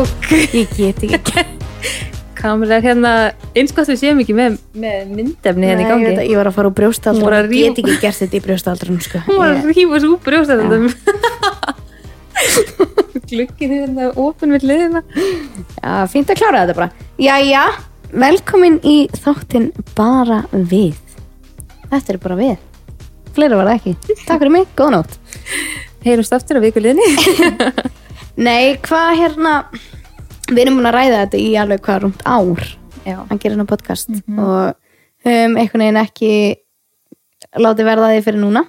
ok Ég get ekki. Kamil er hérna, eins gott við séum ekki með, með myndefni hérna í gangi. ég, veit ég var að fara úr að Ég get ekki gert þetta í brjóstaldra sko. Hún var að rífa svo úr brjóstæðum Glukkin er hérna opin við liðina Já, fínt að klára þetta bara. Jæja, velkomin í þáttinn bara við. Þetta er bara við. Fleira var það ekki. Takk fyrir mig, góða nótt. Heyrumst aftur á vikuliðinni Nei, hvað hérna Við erum búin að ræða þetta í alveg hvað rúmt ár. Já, að gera hérna podcast og höfum einhvern veginn ekki látið verða því fyrir núna.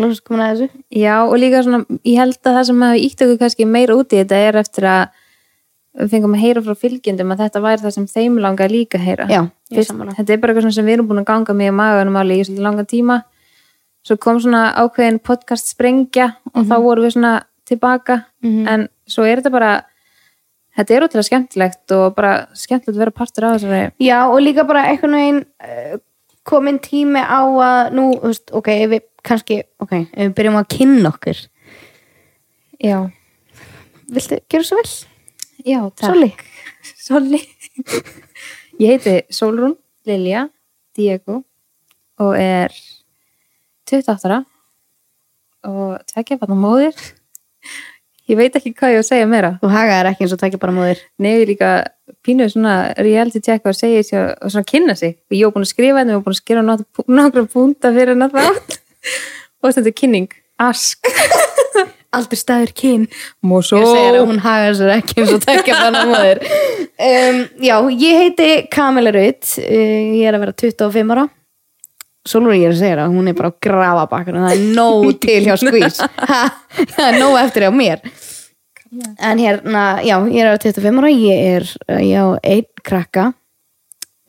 Lóðast komin að þessu? Já og líka svona, ég held að það sem hafi ítt okkur kannski meira út í þetta er eftir að við fengum að heyra frá fylgjendum að þetta væri það sem þeim langar líka að heyra. Já, Fyrst, þetta er bara eitthvað sem við erum búin að ganga með í maganum alveg í svolítið langan tíma. Svo kom svona ákveðin podcast sprengja og þá vorum við svona tilbaka. En svo er þetta bara þetta er ótrúlega skemmtilegt og bara skemmtilegt að vera partur af þessari Já, og líka bara einhvern veginn uh, komin tími á að nú, veist, ok, við kannski, ok, við byrjum að kynna okkur. Já, Viltu gera svo vel? já, takk. Soli? Ég heiti Solrún Lilja Diego og er 28 ára og tvekja bara móðir ég veit ekki hvað ég á að segja meira. Þú hagaðir ekki eins og takja bara móðir. Nefnir líka pínuð svona reality check og segja sér og svona kynna sig. Og ég var búin að skrifa þetta, ég var búin að skrifa nokkra púnta fyrir hennar þátt. Og þetta er kynning. Ask. Aldur staður kyn. Mosó Ég segir að hún hagaðir sér ekki eins og takja bara móðir. Um, Já, ég heiti Kamila Raut uh, Ég er að vera 25 ára Ég er að segja það, hún er bara á grafa bakkar það er nóg til hjá skvís það er nóg eftir hjá mér. En hérna, já, ég er á 25 ára ég er, uh, ég á einn krakka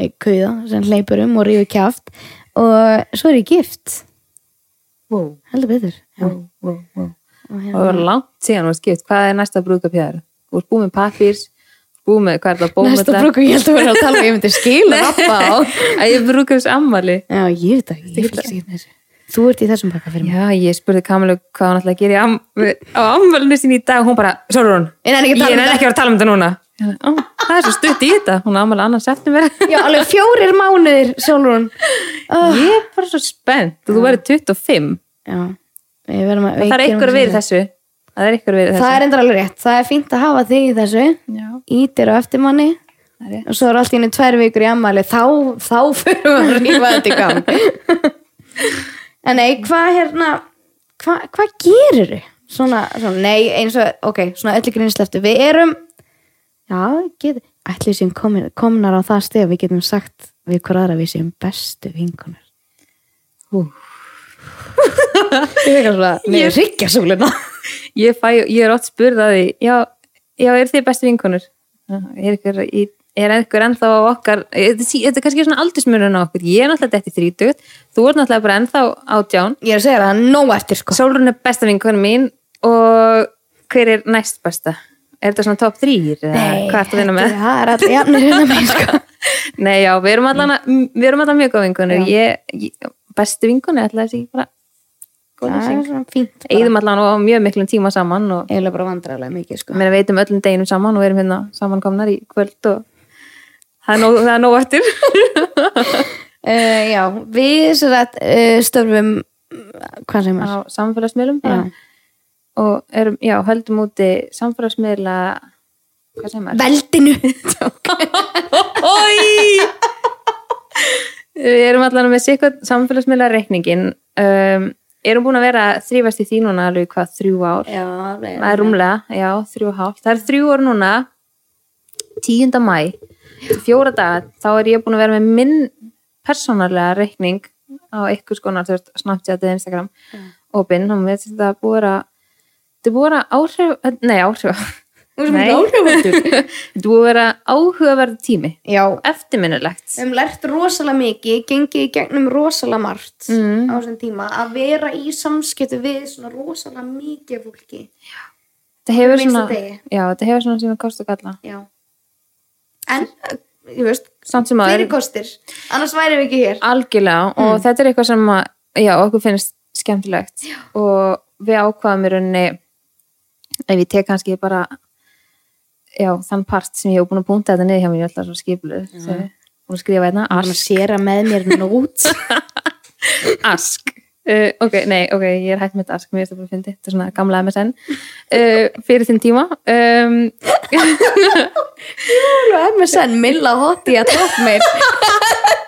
einn kauða sem hleypur um og rífur kjáft og svo er ég gift. Wow, heldur betur. Wow, wow, wow. og og það hérna, var langt síðan varst gift, hvað er næsta brúðkapjæður? Þú ert búið með pappir búið með, hvað er það, bóð næsta brúku ég held að vera að tala um ég myndi skila rappa á. Að ég brúðkaps ammali já, ég veit ekki, ég fylgst ekki með þessu. Þú ert í þessum pakka fyrir mig. Já, ég spurði Kamilu hvað hann ætlaði að gera am á ammalinu sinni í dag. Og hún bara, ekki að ég tala um er ekki að vera að tala um þetta núna. Ó, það er svo stutt í þetta, hún á ammali annan september já, alveg fjórir mánuðir, Sólrún. Oh. ég er bara svo spennt. Þú verður 25 já, við verðum að það er að vera í þessu það er ykkur að vera í það þessu. er endur alveg rétt, það er fínt að hafa þig í þessu. Já, ítir á eftir manni. Er og svo er allt í henni tvær vikur í ammæli þá, þá fyrir við að rífa þetta í gang. En nei, hvað hérna hvað hva gerir þau? Svona, svona, nei, eins og, ok, svona öllu grínisleftu, við erum já, get, ætli sem komin, komnar á það að við getum sagt við hver aðra við séum bestu vinkonar Hú. ég veit ekki svona, mér er ríkja sólina ég, fæ, ég er ótt spurð að því já, já, er þið bestu vinkonur? Er ykkur, er ykkur ennþá á okkar þetta er er kannski svona aldursmurinn á okkur. Ég er náttúrulega þetta í þrítugt þú ert náttúrulega bara ennþá átján. Ég er að segja það, nóg eftir sko. Sólrún er besta vinkonu mín og hver er næst besta? Er þetta svona top 3? Nei, það er allir jafnir hérna með sko. Nei, já, við erum allan mjög góð vinkonur. Ég, ég, bestu vinkonu, ætla þessi bara það er svona fínt. Eyðum allan á mjög miklum tíma saman og eiginlega bara vandræðilega mikið sko Mér veitum öllum deginum saman og erum hérna samankomnar í kvöld og það er nóg, eftir. uh, já, við að uh, störfum hvað sem er á samfélagsmiðlum og erum, já, höldum úti samfélagsmiðla, hvað sem er? veldinu! Við erum allan með sikkert samfélagsmiðla reikningin. Um, erum búin að vera þrýfast í því núna alveg hvað þrjú ár. já, Það er rúmlega, já, þrjú og hálft. Það er þrjú ár núna, 10. mæ, fjóra daga, þá er ég búin að vera með minn persónarlega reikning á ykkur skonar, þú veist, Snapchat eða Instagram, opinn, mér finnst þetta búið að, þetta búið að áhrif, nei, áhrif, Nei. þetta er búið að vera áhugaverð tími, já, eftirminnilegt. við hefum lært rosalega mikið gengið í gegnum rosalega margt Mm. á þessum tíma. Að vera í samskiptu við svona rosalega mikið fólki. Þetta hefur minnsta svona, já, þetta hefur svona sína kost og galla. já. En, ég veist sem að fleiri kostir, annars væri við ekki hér. Algjörlega og þetta er eitthvað sem að, já, okkur finnst skemmtilegt. Já. og við ákvaðum í rauninni ef ég tek kannski bara já, þann part sem ég hef búin að punta þetta niður hjá mér, ég ætla svo skiplu búin að skrifa hérna, Hann að ask, séra með mér nót. Ask. Uh, ok, nei, ok, ég er hægt með þetta ask mér er þetta bara að fyndi, þetta er svona gamla MSN uh, fyrir þinn tíma. Um, og MSN Milla Hotti að tók mér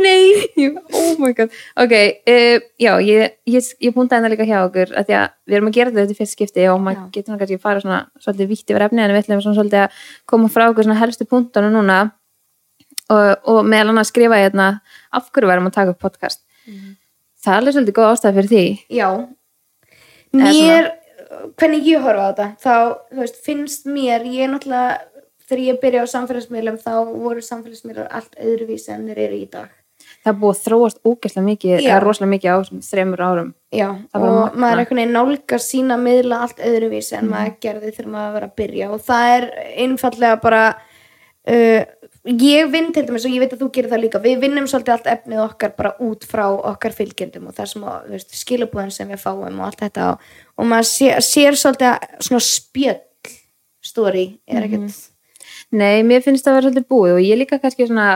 Nei, oh my god. Ok, uh, já, ég, ég, ég puntaði það líka hjá okkur að því að við erum að gera þetta fyrst skipti og maður Já. getur kannski að fara svona svolítið vítt yfir efni en við ætlum svona svolítið að koma frá okkur svona helstu punktunum núna. Og, og meðal annars skrifa ég hérna af hverju værum að taka upp podcast? Það er alveg svolítið góð ástæð fyrir því. Já. Mér, hvernig ég horfa á þetta þá, veist, finnst mér ég er náttúrulega, þegar ég byrja á samfélagsmiðlum þá voru samfélagsmiðlar allt öðruvísi en þeir eru í dag. Það búið að þróast ógæslega mikið Já. eða rosalega mikið á þremur árum. Já, og magnað. maður er einhvern veginn nálgar sína miðla allt öðruvísi en maður gerði þegar maður var að byrja. Og það er einfallega bara uh, ég vinn til dæmis og ég veit að þú gerir það líka við vinnum svolítið allt efnið okkar bara út frá okkar fylgjendum og það sem að, skilabúðin sem við fáum og allt þetta og, og maður sé, sér svolítið að svona spjöll story er ekkert Nei, mér finnst það að vera svolítið búið og ég líka kannski svona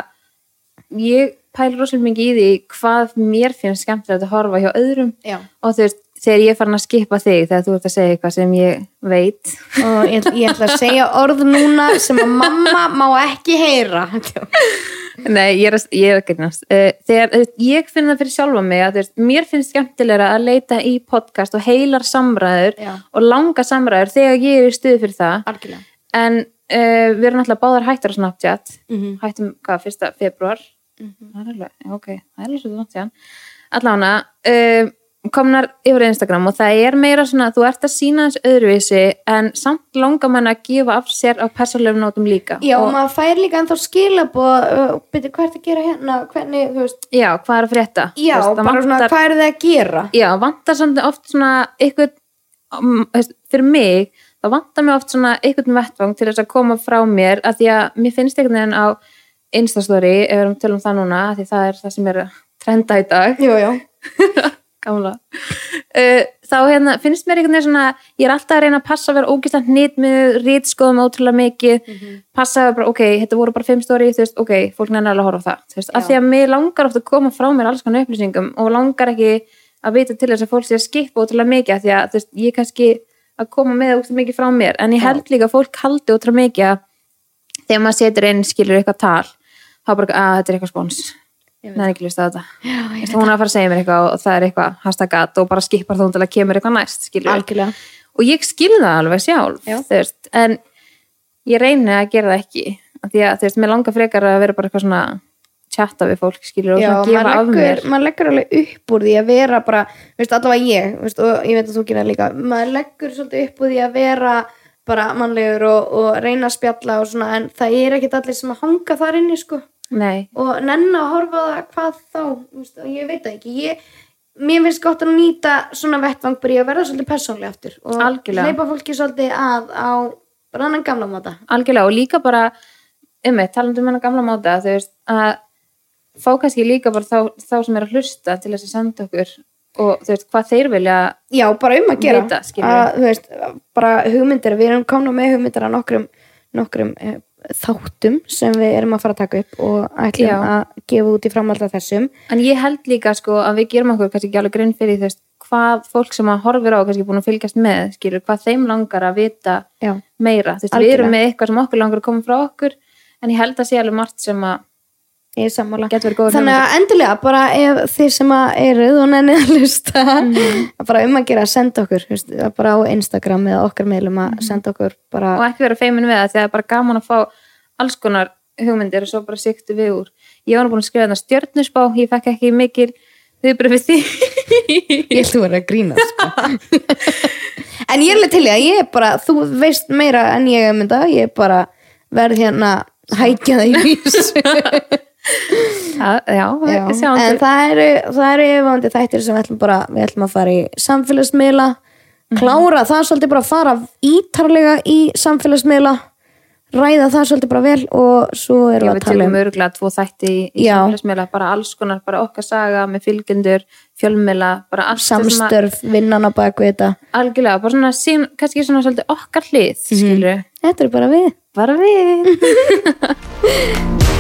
ég pæla rosalega mikið í því hvað mér finnst skemmtilegt að horfa hjá öðrum. Já. og þú veist, þegar ég farin að skipa þig þegar þú ert að segja eitthvað sem ég veit. Og ég, ég ætla að segja orð núna sem að mamma má ekki heyra. Nei, ég er að, ég er að grínast. Uh, þegar ég finn það fyrir sjálfa mig að veist, mér finnst skemmtilegra að leita í podcast og heilar samræður Já. og langa samræður þegar ég er í stuði fyrir það algjörlega. en uh, við erum alltaf báðar hættar á Snapchat. Mhm. hættum, hvað, fyrsta februar það er alveg, ok, það er alveg svo síðan. Allána uh, komnar yfir Instagram og það er meira svona, þú ert að sína þess öðruvísi en samt langar mann að gefa af sér á persónlegum nótum líka. Já, og og, maður fær líka ennþá skilabóð uh, byrju, hvað er að gera hérna, hvernig, þú veist? Já, hvað er að frétta? Já, veist, það bara svona, vantar- hvað er það að gera? já, vantar samt oft svona eitthvað, um, veist, fyrir mig það vantar mig oft svona eitthvað vettvang til þess að koma frá mér að því að mér finnst einhvern veginn á Instastory, ef við erum til um það núna af því það er það sem er trenda í dag. Jú, jú. Gamla. Uh, þá hérna, finnst mér einhvern veginn svona ég er alltaf að reyna að passa að vera ógæslega hnýtt með rítskoðum ótrúlega mikið passa að bara, ok, þetta voru bara fimm stóri þú veist, ok, fólk alveg að horfa á það þú veist, af Já. því að mér langar ofta að koma frá mér alls konar upplýsingum og langar ekki að vita til þess að fólk sé að skipa ótrúlega mikið af því að þú veist, ég kannski að koma með ótrúlega mikið frá mér. En ég held líka að fólk haldi ótrúlega mikið að þegar maður setur inn skilur eitthvað tal þá bara, að þetta er eitthvað veit það. er ekki list á þetta. Veist, hún er að fara að segja mér eitthvað og það er eitthvað hashtag at og bara skipar þá til að kemur eitthvað næst og ég skil það alveg sjálf veist, en ég reyni að gera það ekki því að þú veist, mér langar frekar að vera bara eitthvað svona chatta við fólk skilur og Já, svona gefa af mér. maður leggur alveg upp úr því að vera bara, veist, allavega ég veist, og ég veit að þú gerir það líka maður leggur svolítið upp úr því að vera bara mannlegur og, og reyna að spjalla og svona, en það er ekkit allir sem að hanga þar inni, sko. Nei, og nenn að horfa það hvað þá veist, og ég veit það ekki ég, mér finnst gott að nýta svona vettvang bara í að verða svolítið persónlega aftur og Algjörlega. hleypa fólki svolítið að á bara annan gamla máta. Algjörlega og líka bara um eitt, talandi um hennar gamla máta þú veist, að fá kannski líka bara þá, þá sem er að hlusta til þess að senda okkur og þú veist, hvað þeir vilja já, bara um að gera Vita, að, veist, bara hugmyndir, við erum komna með hugmyndir að nokkrum, nokkrum eh, þáttum sem við erum að fara að taka upp og ætlum Já. að gefa út í framhald af þessum En ég held líka sko að við gerum okkur kannski ekki alveg grinn fyrir þú veist, hvað fólk sem að horfir á og kannski búin að fylgjast með, skilur, hvað þeim langar að vita já, meira. Þú veist, við Algjörlega. erum með eitthvað sem okkur langar að koma frá okkur en ég held að sé alveg margt sem að ég er sammála Þannig að endilega bara ef þið sem að eruð og nennið að hlusta Mhm. að bara um að gera að senda okkur veist, bara á Instagram eða okkar meilum að Mhm. senda okkur bara og ekki vera feimin við það því að það er bara gaman að fá alls konar hugmyndir og svo bara siktu við úr. Ég var búin að skrifa þarna stjörnusbá, ég fekk ekki mikil viðbröð við því. ég held þú verið að grína sko. en ég er alveg til að ég er bara þú veist meira en ég um þetta ég er bara verð hérna hækja það í vís Já, já, Já, en það eru, það eru yfirvandi þættir sem við ætlum bara við ætlum að fara í samfélagsmiðla Mhm. klára það svolítið bara að fara ítarlega í samfélagsmiðla ræða það svolítið bara vel og svo erum Já, við við að tala um örgulega tvo þætti í, í Já. samfélagsmiðla, bara alls konar, bara okkar saga með fylgjendur, fjölmiðla, samstörf, vinnan á baku þetta algjörlega, bara svona sín, kannski svona svolítið okkar hlið, Mhm. skilur Þetta er bara við bara við